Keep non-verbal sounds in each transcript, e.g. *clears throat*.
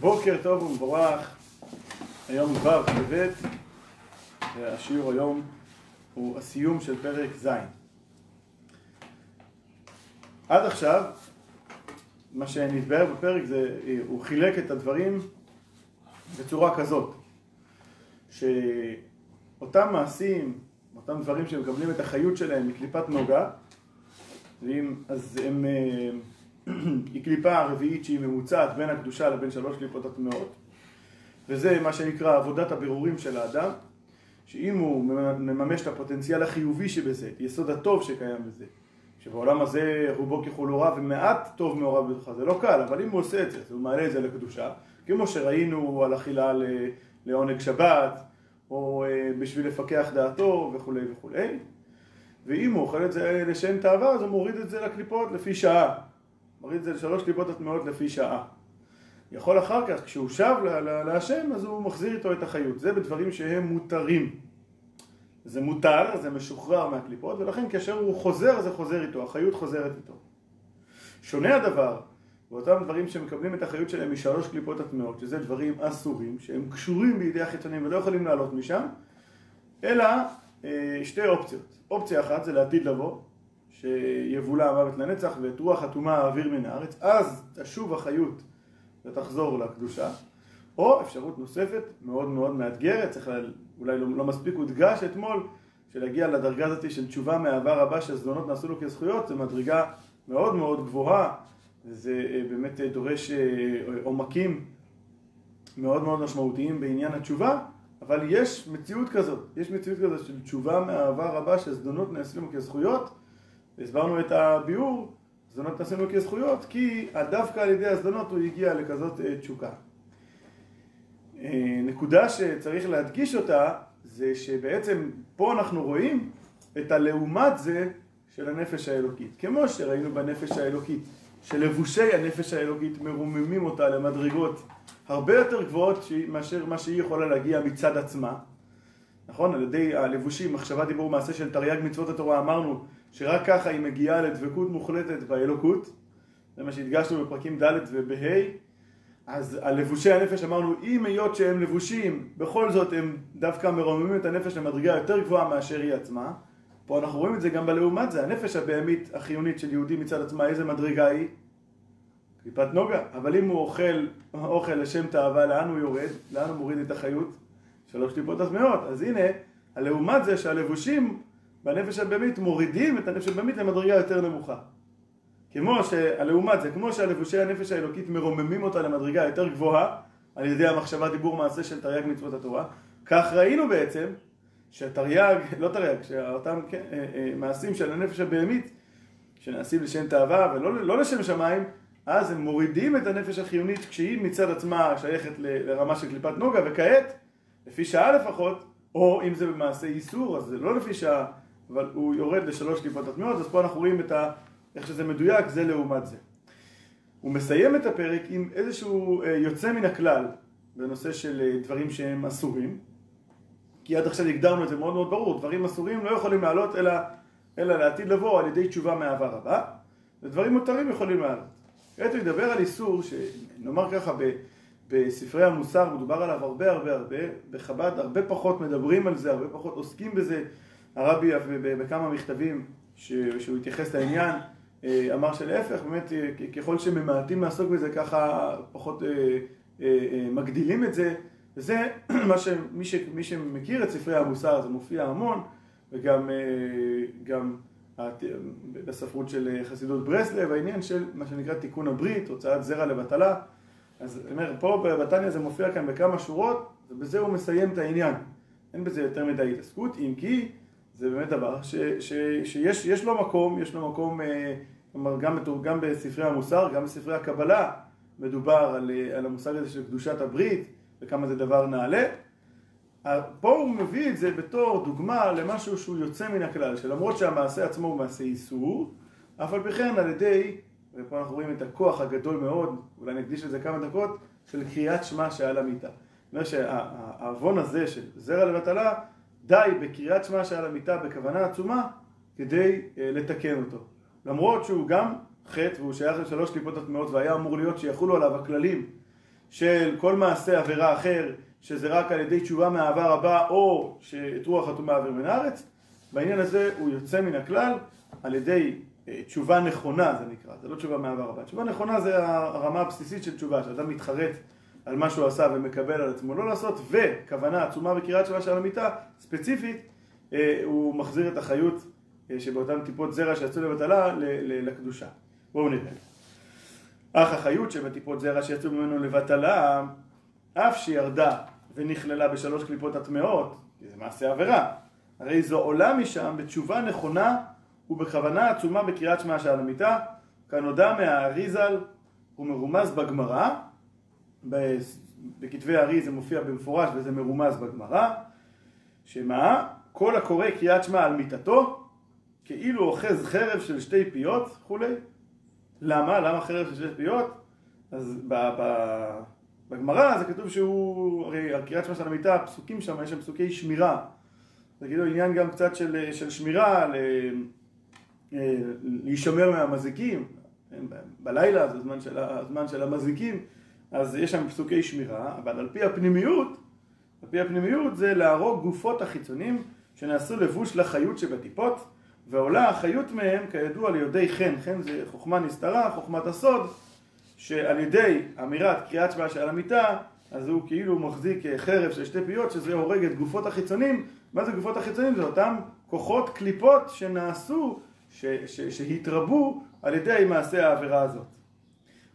בוקר טוב ומבורך, היום ו' בטבת, והשיעור היום הוא הסיום של פרק ז'. עד עכשיו, מה שנתבהר בפרק זה, הוא חילק את הדברים בצורה כזאת, שאותם מעשים, אותם דברים שמקבלים את החיות שלהם מקליפת נוגה, אז הם אה, היא קליפה רביעית שהיא ממוצעת בין הקדושה לבין שלוש קליפות הטמעות וזה מה שנקרא עבודת הבירורים של האדם שאם הוא מממש את הפוטנציאל החיובי שבזה, את יסוד הטוב שקיים בזה שבעולם הזה רובו ככולו רע ומעט טוב מעורב בתוכה, זה לא קל, אבל אם הוא עושה את זה, הוא מעלה את זה לקדושה כמו שראינו על אכילה לעונג שבת או אה, בשביל לפקח דעתו וכולי וכולי ואם הוא אוכל את זה לשם תאווה אז הוא מוריד את זה לקליפות לפי שעה מוריד את זה לשלוש קליפות הטמעות לפי שעה. יכול אחר כך, כשהוא שב להשם, אז הוא מחזיר איתו את החיות. זה בדברים שהם מותרים. זה מותר, זה משוחרר מהקליפות, ולכן כאשר הוא חוזר, זה חוזר איתו, החיות חוזרת איתו. שונה הדבר באותם דברים שמקבלים את החיות שלהם משלוש קליפות הטמעות, שזה דברים אסורים, שהם קשורים בידי החיצונים ולא יכולים לעלות משם, אלא אה, שתי אופציות. אופציה אחת זה לעתיד לבוא, שיבולע המוות לנצח ואת רוח הטומאה האוויר מן הארץ, אז תשוב החיות ותחזור לקדושה. או אפשרות נוספת, מאוד מאוד מאתגרת, צריך אולי לא, לא מספיק הודגש אתמול, שלהגיע לדרגה הזאת של תשובה מאהבה רבה שהזדונות נעשו לו כזכויות, זו מדרגה מאוד מאוד גבוהה, וזה אה, באמת אה, דורש אה, עומקים מאוד מאוד משמעותיים בעניין התשובה, אבל יש מציאות כזאת, יש מציאות כזאת של תשובה מאהבה רבה שהזדונות נעשו לו כזכויות, והסברנו את הביאור, זונות עשינו כזכויות, כי דווקא על ידי הזדונות הוא הגיע לכזאת אה, תשוקה. אה, נקודה שצריך להדגיש אותה, זה שבעצם פה אנחנו רואים את הלעומת זה של הנפש האלוקית. כמו שראינו בנפש האלוקית, שלבושי הנפש האלוקית מרוממים אותה למדרגות הרבה יותר גבוהות מאשר מה שהיא יכולה להגיע מצד עצמה. נכון? על ידי הלבושים, מחשבה, דיבור, מעשה של תרי"ג מצוות התורה, אמרנו שרק ככה היא מגיעה לדבקות מוחלטת באלוקות, זה מה שהדגשנו בפרקים ד' ובה', אז על לבושי הנפש אמרנו, אם היות שהם לבושים, בכל זאת הם דווקא מרוממים את הנפש למדרגה יותר גבוהה מאשר היא עצמה. פה אנחנו רואים את זה גם בלעומת זה, הנפש הבהמית החיונית של יהודי מצד עצמה, איזה מדרגה היא? קליפת נוגה. אבל אם הוא אוכל אוכל לשם תאווה, לאן הוא יורד? לאן הוא מוריד את החיות? שלוש טיפות הטמעות. אז הנה, הלעומת זה שהלבושים בנפש הבהמית מורידים את הנפש הבהמית למדרגה יותר נמוכה. כמו שהלעומת זה, כמו שהלבושי הנפש האלוקית מרוממים אותה למדרגה יותר גבוהה על ידי המחשבה, דיבור, מעשה של תרי"ג מצוות התורה, כך ראינו בעצם שהתרי"ג, לא תרי"ג, שאותם כן, אה, אה, מעשים של הנפש הבהמית שנעשים לשם תאווה ולא לא לשם שמיים, אז הם מורידים את הנפש החיונית כשהיא מצד עצמה שייכת לרמה של קליפת נוגה, וכעת, לפי שעה לפחות, או אם זה במעשה איסור, אז זה לא לפי שעה, אבל הוא יורד לשלוש קליפות הטמעות, אז פה אנחנו רואים את ה... איך שזה מדויק, זה לעומת זה. הוא מסיים את הפרק עם איזשהו אה, יוצא מן הכלל בנושא של אה, דברים שהם אסורים, כי עד עכשיו הגדרנו את זה מאוד מאוד ברור, דברים אסורים לא יכולים לעלות אלא, אלא לעתיד לבוא על ידי תשובה מאהבה רבה, ודברים מותרים יכולים לעלות. כעת הוא ידבר על איסור, שנאמר ככה ב... בספרי המוסר מדובר עליו הרבה הרבה הרבה, בחב"ד הרבה פחות מדברים על זה, הרבה פחות עוסקים בזה, הרבי בכמה מכתבים שהוא התייחס לעניין אה, אמר שלהפך, באמת אה, ככל שממעטים לעסוק בזה ככה פחות אה, מגדילים את זה. וזה *clears throat* מה שמי ש, מי שמכיר את ספרי המוסר זה מופיע המון וגם גם בספרות של חסידות ברסלב העניין של מה שנקרא תיקון הברית, הוצאת זרע לבטלה. אז אני אומר, פה בבתניה זה מופיע כאן בכמה שורות ובזה הוא מסיים את העניין. אין בזה יותר מדי התעסקות אם כי זה באמת דבר ש, ש, שיש יש לו מקום, יש לו מקום, אה, כלומר גם, גם בספרי המוסר, גם בספרי הקבלה מדובר על, אה, על המושג הזה של קדושת הברית וכמה זה דבר נעלה. פה הוא מביא את זה בתור דוגמה למשהו שהוא יוצא מן הכלל, שלמרות שהמעשה עצמו הוא מעשה איסור, אף על פי כן על ידי, ופה אנחנו רואים את הכוח הגדול מאוד, אולי נקדיש לזה כמה דקות, של קריאת שמע שעל המיטה. זאת אומרת שהעוון הזה של זרע לבטלה די בקריאת שמע שעל המיטה בכוונה עצומה כדי אה, לתקן אותו. למרות שהוא גם חטא והוא שייך לשלוש קליפות הטמעות והיה אמור להיות שיחולו עליו הכללים של כל מעשה עבירה אחר, שזה רק על ידי תשובה מהעבר הבא, או שאת רוח חתומה עבר מן הארץ. בעניין הזה הוא יוצא מן הכלל על ידי אה, תשובה נכונה, זה נקרא, זה לא תשובה מהעבר הבא. תשובה נכונה זה הרמה הבסיסית של תשובה, שאדם מתחרט על מה שהוא עשה ומקבל על עצמו לא לעשות, וכוונה עצומה בקריאת שמע של המיטה, ספציפית, אה, הוא מחזיר את החיות אה, שבאותן טיפות זרע שיצאו לבטלה לקדושה. בואו נראה. אך החיות שבטיפות זרע שיצאו ממנו לבטלה, אף שירדה ונכללה בשלוש קליפות הטמעות, זה מעשה עבירה, הרי זו עולה משם בתשובה נכונה ובכוונה עצומה בקריאת שמע של המיטה, כנודע מהאריזל ומרומז בגמרא, בכתבי הארי זה מופיע במפורש וזה מרומז בגמרא, שמה? כל הקורא קריאת שמע על מיטתו, כאילו אוחז חרב של שתי פיות וכולי. למה? למה חרב של שתי פיות? אז בגמרא זה כתוב שהוא, הרי הקריאת שמע של המיטה, הפסוקים שם, יש שם פסוקי שמירה. זה כאילו עניין גם קצת של, של שמירה, ל, אה, להישמר מהמזיקים. בלילה זה הזמן של, הזמן של המזיקים, אז יש שם פסוקי שמירה, אבל על פי הפנימיות, על פי הפנימיות זה להרוג גופות החיצונים שנעשו לבוש לחיות שבטיפות, ועולה החיות מהם כידוע ליודעי חן, חן זה חוכמה נסתרה, חוכמת הסוד, שעל ידי אמירת קריאת שמע של המיטה, אז הוא כאילו מחזיק חרב של שתי פיות, שזה הורג את גופות החיצונים. מה זה גופות החיצונים? זה אותם כוחות קליפות שנעשו, ש, ש, שהתרבו על ידי מעשה העבירה הזאת.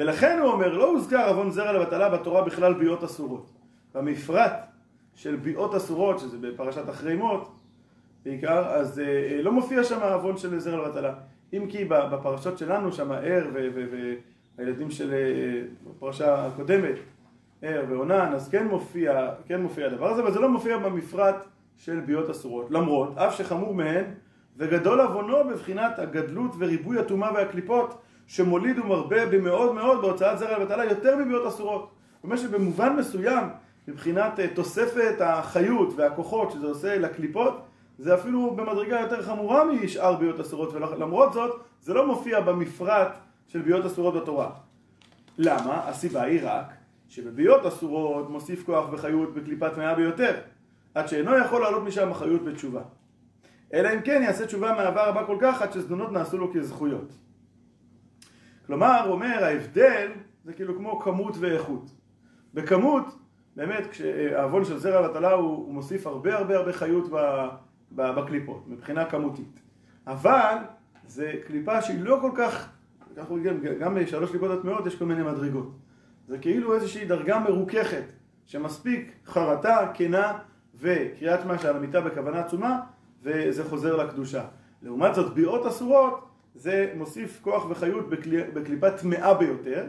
ולכן הוא אומר, לא הוזכר עוון זרע לבטלה בתורה בכלל ביאות אסורות. במפרט של ביאות אסורות, שזה בפרשת אחרי מות, בעיקר, אז אה, לא מופיע שם עוון של זרע לבטלה. אם כי בפרשות שלנו, שם ער והילדים של אה, הפרשה הקודמת, ער ועונן, אז כן מופיע, כן מופיע הדבר הזה, אבל זה לא מופיע במפרט של ביאות אסורות. למרות, אף שחמור מהן, וגדול עוונו בבחינת הגדלות וריבוי הטומאה והקליפות, שמוליד ומרבה במאוד מאוד בהוצאת זרע לבטלה יותר מביאות אסורות. זאת אומרת שבמובן מסוים, מבחינת אה, תוספת החיות והכוחות שזה עושה לקליפות, זה אפילו במדרגה יותר חמורה משאר ביאות אסורות, ולמרות זאת, זה לא מופיע במפרט של ביאות אסורות בתורה. למה? הסיבה היא רק שבביאות אסורות מוסיף כוח וחיות בקליפת מאה ביותר, עד שאינו יכול לעלות משם החיות בתשובה. אלא אם כן יעשה תשובה מהעבר הבא כל כך, עד שזדונות נעשו לו כזכויות. כלומר, אומר, ההבדל זה כאילו כמו כמות ואיכות. בכמות, באמת, כשהעוון של זרע בטלה הוא, הוא מוסיף הרבה הרבה הרבה חיות בקליפות, מבחינה כמותית. אבל זה קליפה שהיא לא כל כך, אנחנו רואים, גם בשלוש קליפות הטמעות יש כל מיני מדרגות. זה כאילו איזושהי דרגה מרוככת, שמספיק חרטה, כנה וקריאת שמע של המיטה בכוונה עצומה, וזה חוזר לקדושה. לעומת זאת, ביאות אסורות, זה מוסיף כוח וחיות בקלי, בקליפה טמאה ביותר,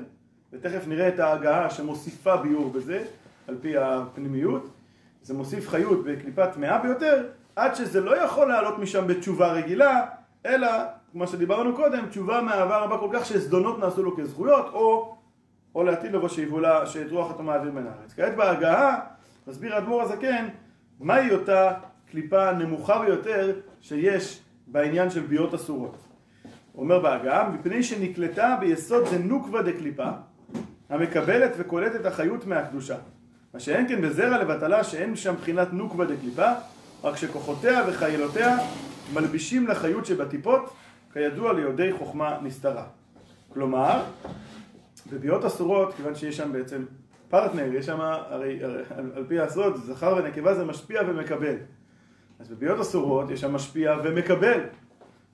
ותכף נראה את ההגעה שמוסיפה ביור בזה, על פי הפנימיות. זה מוסיף חיות בקליפה טמאה ביותר, עד שזה לא יכול לעלות משם בתשובה רגילה, אלא, כמו שדיברנו קודם, תשובה מהעבר הבא כל כך שזדונות נעשו לו כזכויות, או, או להטיל לו שיבולה, שאת רוח התומה אוויר מן הארץ. כעת בהגהה, מסביר האדמו"ר הזקן, מהי אותה קליפה נמוכה ביותר שיש בעניין של ביאות אסורות. אומר בהגהה, מפני שנקלטה ביסוד דנוקווה דקליפה, המקבלת וקולטת החיות מהקדושה. מה שאין כן בזרע לבטלה שאין שם בחינת נוקווה דקליפה, רק שכוחותיה וחיילותיה מלבישים לחיות שבטיפות, כידוע ליודעי חוכמה נסתרה. כלומר, בביאות אסורות, כיוון שיש שם בעצם פרטנר, יש שם, הרי, על, על פי הסוד, זכר ונקבה זה משפיע ומקבל. אז בביאות אסורות יש שם משפיע ומקבל.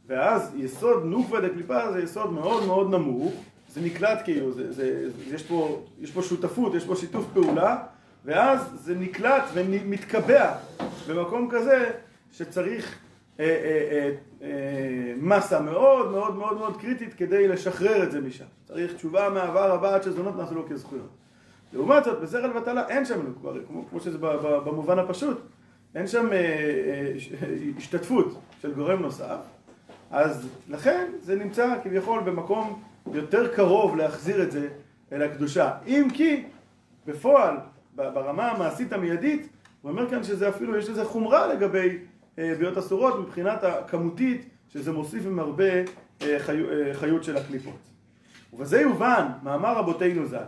ואז יסוד נוקווה דקליפה זה יסוד מאוד מאוד נמוך, זה נקלט כאילו, זה, זה, זה, יש, פה, יש פה שותפות, יש פה שיתוף פעולה, ואז זה נקלט ומתקבע במקום כזה שצריך אה, אה, אה, אה, מסה מאוד מאוד מאוד מאוד קריטית כדי לשחרר את זה משם. צריך תשובה מהעבר הבא עד שזונות נעשו לו כזכויות. לעומת זאת, בזרע לבטלה אין שם, כמו, כמו שזה במובן הפשוט, אין שם אה, אה, השתתפות של גורם נוסף, אז לכן זה נמצא כביכול במקום יותר קרוב להחזיר את זה אל הקדושה. אם כי בפועל, ברמה המעשית המיידית, הוא אומר כאן שזה אפילו, יש לזה חומרה לגבי אה, ביאות אסורות מבחינת הכמותית, שזה מוסיף עם הרבה אה, חיות של הקליפות. ובזה יובן, מאמר רבותינו ז"ל,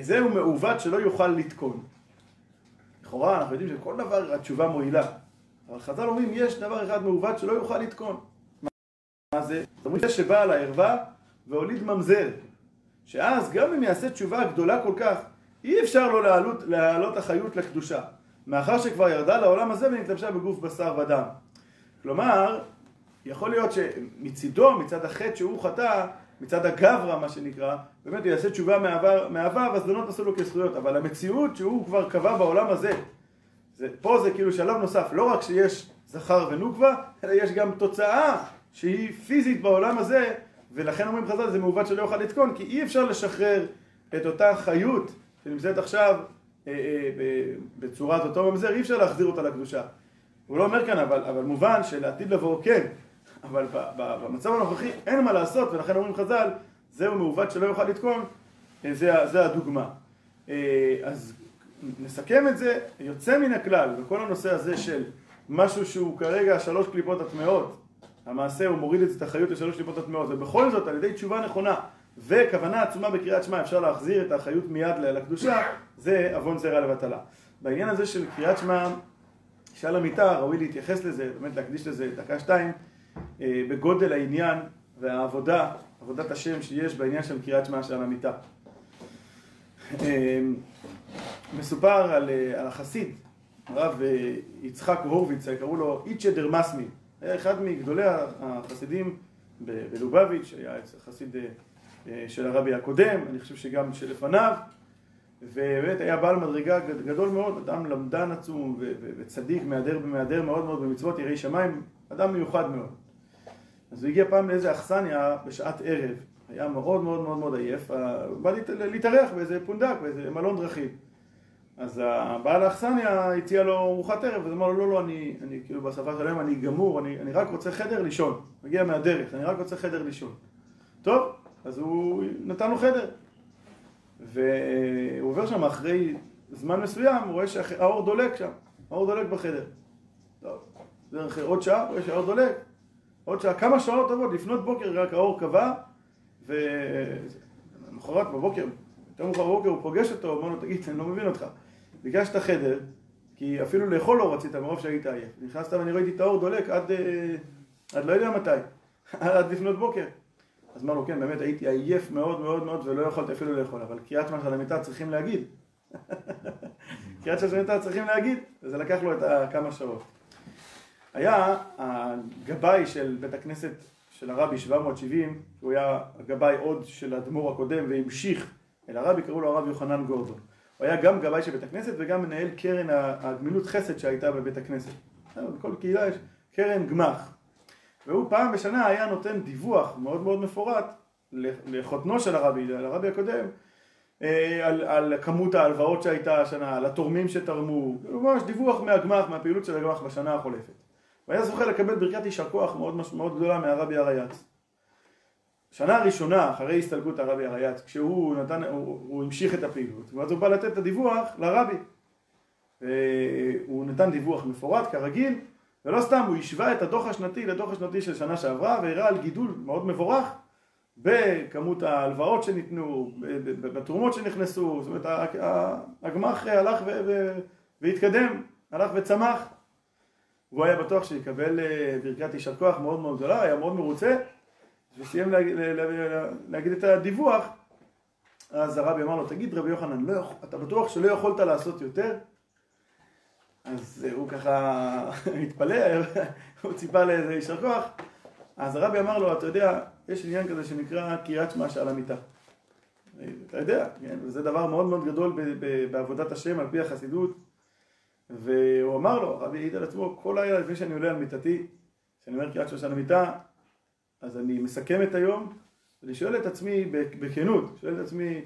זהו מעוות שלא יוכל לתקון. לכאורה אנחנו יודעים שכל דבר התשובה מועילה, אבל חז"ל אומרים יש דבר אחד מעוות שלא יוכל לתקון. מה זה? זאת אומרת שבא על הערווה והוליד ממזר, שאז גם אם יעשה תשובה גדולה כל כך, אי אפשר לו להעלות, החיות לקדושה, מאחר שכבר ירדה לעולם הזה ונתלבשה בגוף בשר ודם. כלומר, יכול להיות שמצידו, מצד החטא שהוא חטא, מצד הגברא מה שנקרא, באמת הוא יעשה תשובה מהעבר והזדונות עשו לו כזכויות, אבל המציאות שהוא כבר קבע בעולם הזה, זה, פה זה כאילו שלב נוסף, לא רק שיש זכר ונוקבה, אלא יש גם תוצאה שהיא פיזית בעולם הזה, ולכן אומרים חז"ל זה מעוות שלא יוכל לתקון, כי אי אפשר לשחרר את אותה חיות שנמצאת עכשיו אה, אה, בצורת אותו ממזר, אי אפשר להחזיר אותה לקדושה. הוא לא אומר כאן, אבל, אבל מובן שלעתיד לבוא כן, אבל במצב הנוכחי אין מה לעשות, ולכן אומרים חז"ל, זהו מעוות שלא יוכל לתקון, אה, זה, זה הדוגמה. אה, אז נסכם את זה, יוצא מן הכלל, בכל הנושא הזה של משהו שהוא כרגע שלוש קליפות הטמעות, המעשה הוא מוריד את החיות לשלוש קליפות הטמעות, ובכל זאת על ידי תשובה נכונה וכוונה עצומה בקריאת שמע אפשר להחזיר את החיות מיד לקדושה, זה עוון זרע לבטלה. בעניין הזה של קריאת שמע, שעל המיטה, ראוי להתייחס לזה, באמת להקדיש לזה דקה שתיים, אה, בגודל העניין והעבודה, עבודת השם שיש בעניין של קריאת שמע שעל המיטה. אה, מסופר על, אה, על החסיד, הרב יצחק הורוביץ, קראו לו איצ'ה דרמסמי, היה אחד מגדולי החסידים בלובביץ', היה חסיד של הרבי הקודם, אני חושב שגם שלפניו, ובאמת היה בעל מדרגה גדול מאוד, אדם למדן עצום וצדיק, מהדר במהדר מאוד מאוד במצוות יראי שמיים, אדם מיוחד מאוד. אז הוא הגיע פעם לאיזה אכסניה בשעת ערב, היה מאוד מאוד מאוד מאוד עייף, בא להתארח באיזה פונדק, באיזה מלון דרכים. אז הבעל האכסניה הציע לו ארוחת ערב, אז אמר לו, לא, לא, אני, אני כאילו בשפה שלהם, אני גמור, אני, אני רק רוצה חדר לישון. מגיע מהדרך, אני רק רוצה חדר לישון. טוב, אז הוא נתן לו חדר. והוא עובר שם אחרי זמן מסוים, הוא רואה שהאור דולק שם, האור דולק בחדר. טוב, דרך עוד שעה, הוא רואה שהאור דולק. עוד שעה, כמה שעות טובות, לפנות בוקר רק האור קבע, ולמחרת בבוקר, יותר מאוחר בבוקר הוא פוגש אותו, אומר לו, תגיד, אני לא מבין אותך. ביקשת חדר, כי אפילו לאכול לא רצית מרוב שהיית עייף. נכנסת ואני ראיתי את האור דולק עד, אה, עד לא יודע מתי, *laughs* עד לפנות בוקר. אז אמר לו, כן, באמת הייתי עייף מאוד מאוד מאוד ולא יכולתי אפילו לאכול, אבל קריאת שמע של המיטה צריכים להגיד. *laughs* קריאת שמע של המיטה צריכים להגיד, וזה לקח לו את כמה שעות. היה הגבאי של בית הכנסת של הרבי 770, הוא היה הגבאי עוד של האדמו"ר הקודם והמשיך אל הרבי, קראו לו הרב יוחנן גורדון. הוא היה גם גבאי של בית הכנסת וגם מנהל קרן הגמילות חסד שהייתה בבית הכנסת. בכל קהילה יש קרן גמ"ח. והוא פעם בשנה היה נותן דיווח מאוד מאוד מפורט לחותנו של הרבי, לרבי הקודם, אה, על, על כמות ההלוואות שהייתה השנה, על התורמים שתרמו, ממש דיווח מהגמ"ח, מהפעילות של הגמ"ח בשנה החולפת. והיה זוכה לקבל ברכת יישר כוח מאוד, מאוד גדולה מהרבי הרייץ. שנה ראשונה אחרי הסתלקות הרבי הרייץ, כשהוא נתן, הוא, הוא המשיך את הפעילות, ואז הוא בא לתת את הדיווח לרבי. והוא נתן דיווח מפורט כרגיל, ולא סתם, הוא השווה את הדוח השנתי לדוח השנתי של שנה שעברה, והראה על גידול מאוד מבורך בכמות ההלוואות שניתנו, בתרומות שנכנסו, זאת אומרת הגמ"ח הלך והתקדם, הלך וצמח. והוא היה בטוח שיקבל אה, ברכת יישר כוח מאוד מאוד גדולה, היה מאוד מרוצה, וסיים להגיד את הדיווח, אז הרבי אמר לו, תגיד רבי יוחנן, לא, אתה בטוח שלא יכולת לעשות יותר? אז הוא ככה *laughs* התפלא, *laughs* הוא ציפה לאיזה יישר כוח, אז הרבי אמר לו, אתה יודע, יש עניין כזה שנקרא קריאת שמע שעל המיטה. אתה יודע, כן? וזה דבר מאוד מאוד גדול בעבודת השם על פי החסידות. והוא אמר לו, הרבי העיד על עצמו, כל לילה לפני שאני עולה על מיטתי, כשאני אומר קריאת שמע שעל המיטה, אז אני מסכם את היום, ואני שואל את עצמי בכנות, שואל את עצמי,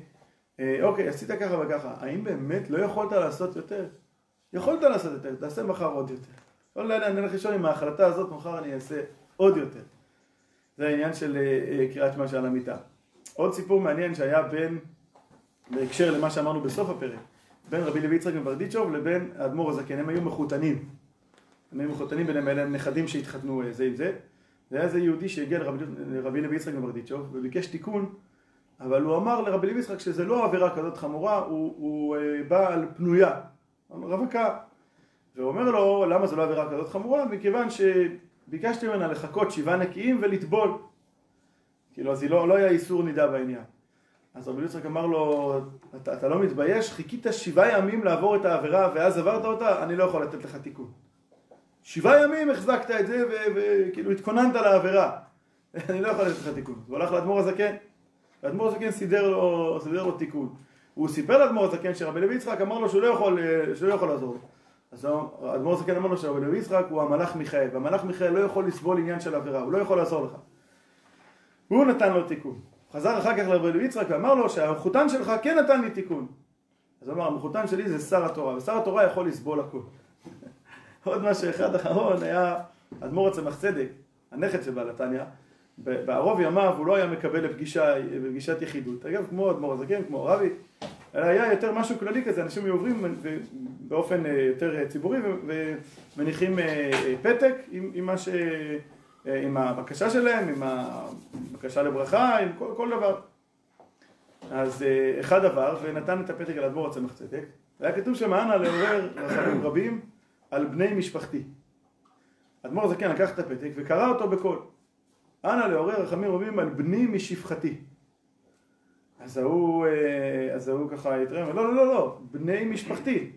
אה, אוקיי, עשית ככה וככה, האם באמת לא יכולת לעשות יותר? יכולת לעשות יותר, תעשה מחר עוד יותר. כל לילה אני הולך לישון עם ההחלטה הזאת, מחר אני אעשה עוד יותר. זה העניין של אה, אה, קריאת שמע שעל המיטה. עוד סיפור מעניין שהיה בין, בהקשר למה שאמרנו בסוף הפרק, בין רבי לוי יצחק מברדיצ'וב לבין האדמו"ר הזקן, הם היו מחותנים. הם היו מחותנים ביניהם, אלה נכדים שהתחתנו זה עם זה. זה היה איזה יהודי שהגיע לרבי, לוי יצחק מברדיצ'וב וביקש תיקון אבל הוא אמר לרבי לוי יצחק שזה לא עבירה כזאת חמורה, הוא, הוא אה, בא על פנויה, רווקה. והוא אומר לו, למה זו לא עבירה כזאת חמורה? מכיוון שביקשתי ממנה לחכות שבעה נקיים ולטבול. כאילו, אז לא, לא היה איסור נידה בעניין. אז רבי יצחק אמר לו, אתה, אתה לא מתבייש? חיכית שבעה ימים לעבור את העבירה ואז עברת אותה? אני לא יכול לתת לך תיקון. שבעה ימים החזקת את זה וכאילו התכוננת לעבירה. *laughs* אני לא יכול לתת לך תיקון. הוא הלך לאדמו"ר הזקן, ואדמו"ר הזקן סידר לו, סידר לו תיקון. הוא סיפר לאדמו"ר הזקן שרבי לוי יצחק אמר לו שהוא לא יכול, שהוא לא יכול לעזור. אז אדמו"ר הזקן אמר לו שרבי לוי יצחק הוא המלאך מיכאל, והמלאך מיכאל לא יכול לסבול עניין של עבירה, הוא לא יכול לעזור לך. הוא נתן לו תיקון. חזר אחר כך לרבי לוי יצחק ואמר לו שהמחותן שלך כן נתן לי תיקון. אז הוא אמר, המחותן שלי זה שר התורה, ושר התורה יכול לסבול הכל. עוד משהו אחד אחרון היה אדמו"ר הצמח צדק, הנכד של בעל התניא, בערוב ימיו הוא לא היה מקבל לפגישה, לפגישת יחידות. אגב, כמו אדמו"ר הזקן, כמו הרבי, אלא היה יותר משהו כללי כזה, אנשים היו עוברים באופן אה, יותר ציבורי ומניחים אה, אה, פתק עם, עם, ש... עם הבקשה שלהם, עם הבקשה לברכה, עם כל, כל דבר. אז אחד עבר ונתן את הפתק על אדמו"ר הצמח צדק, והיה כתוב אנא לעורר רחמים רבים על בני משפחתי. אדמו"ר הזקן לקח את הפתק וקרא אותו בקול. אנא לעורר רחמים רבים על בני משפחתי. אז ההוא, אה, אז ההוא ככה התרם, לא, לא, לא, לא, בני משפחתי.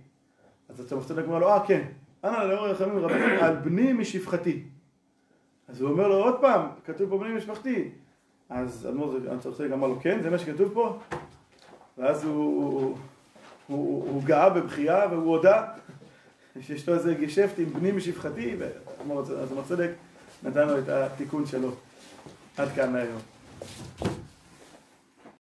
אז אתה מפתח אומר לו, אה, כן, אנא לעורר רחמים רבים על בני משפחתי. אז הוא אומר לו, עוד פעם, כתוב פה בני משפחתי. אז אדמו"ר הצרצג אמר לו, כן, זה מה שכתוב פה? ואז הוא, הוא, הוא, הוא גאה בבכייה והוא הודה שאשתו איזה גשפט עם בני משפחתי, אז צדק נתן לו את התיקון שלו. עד כאן להיום.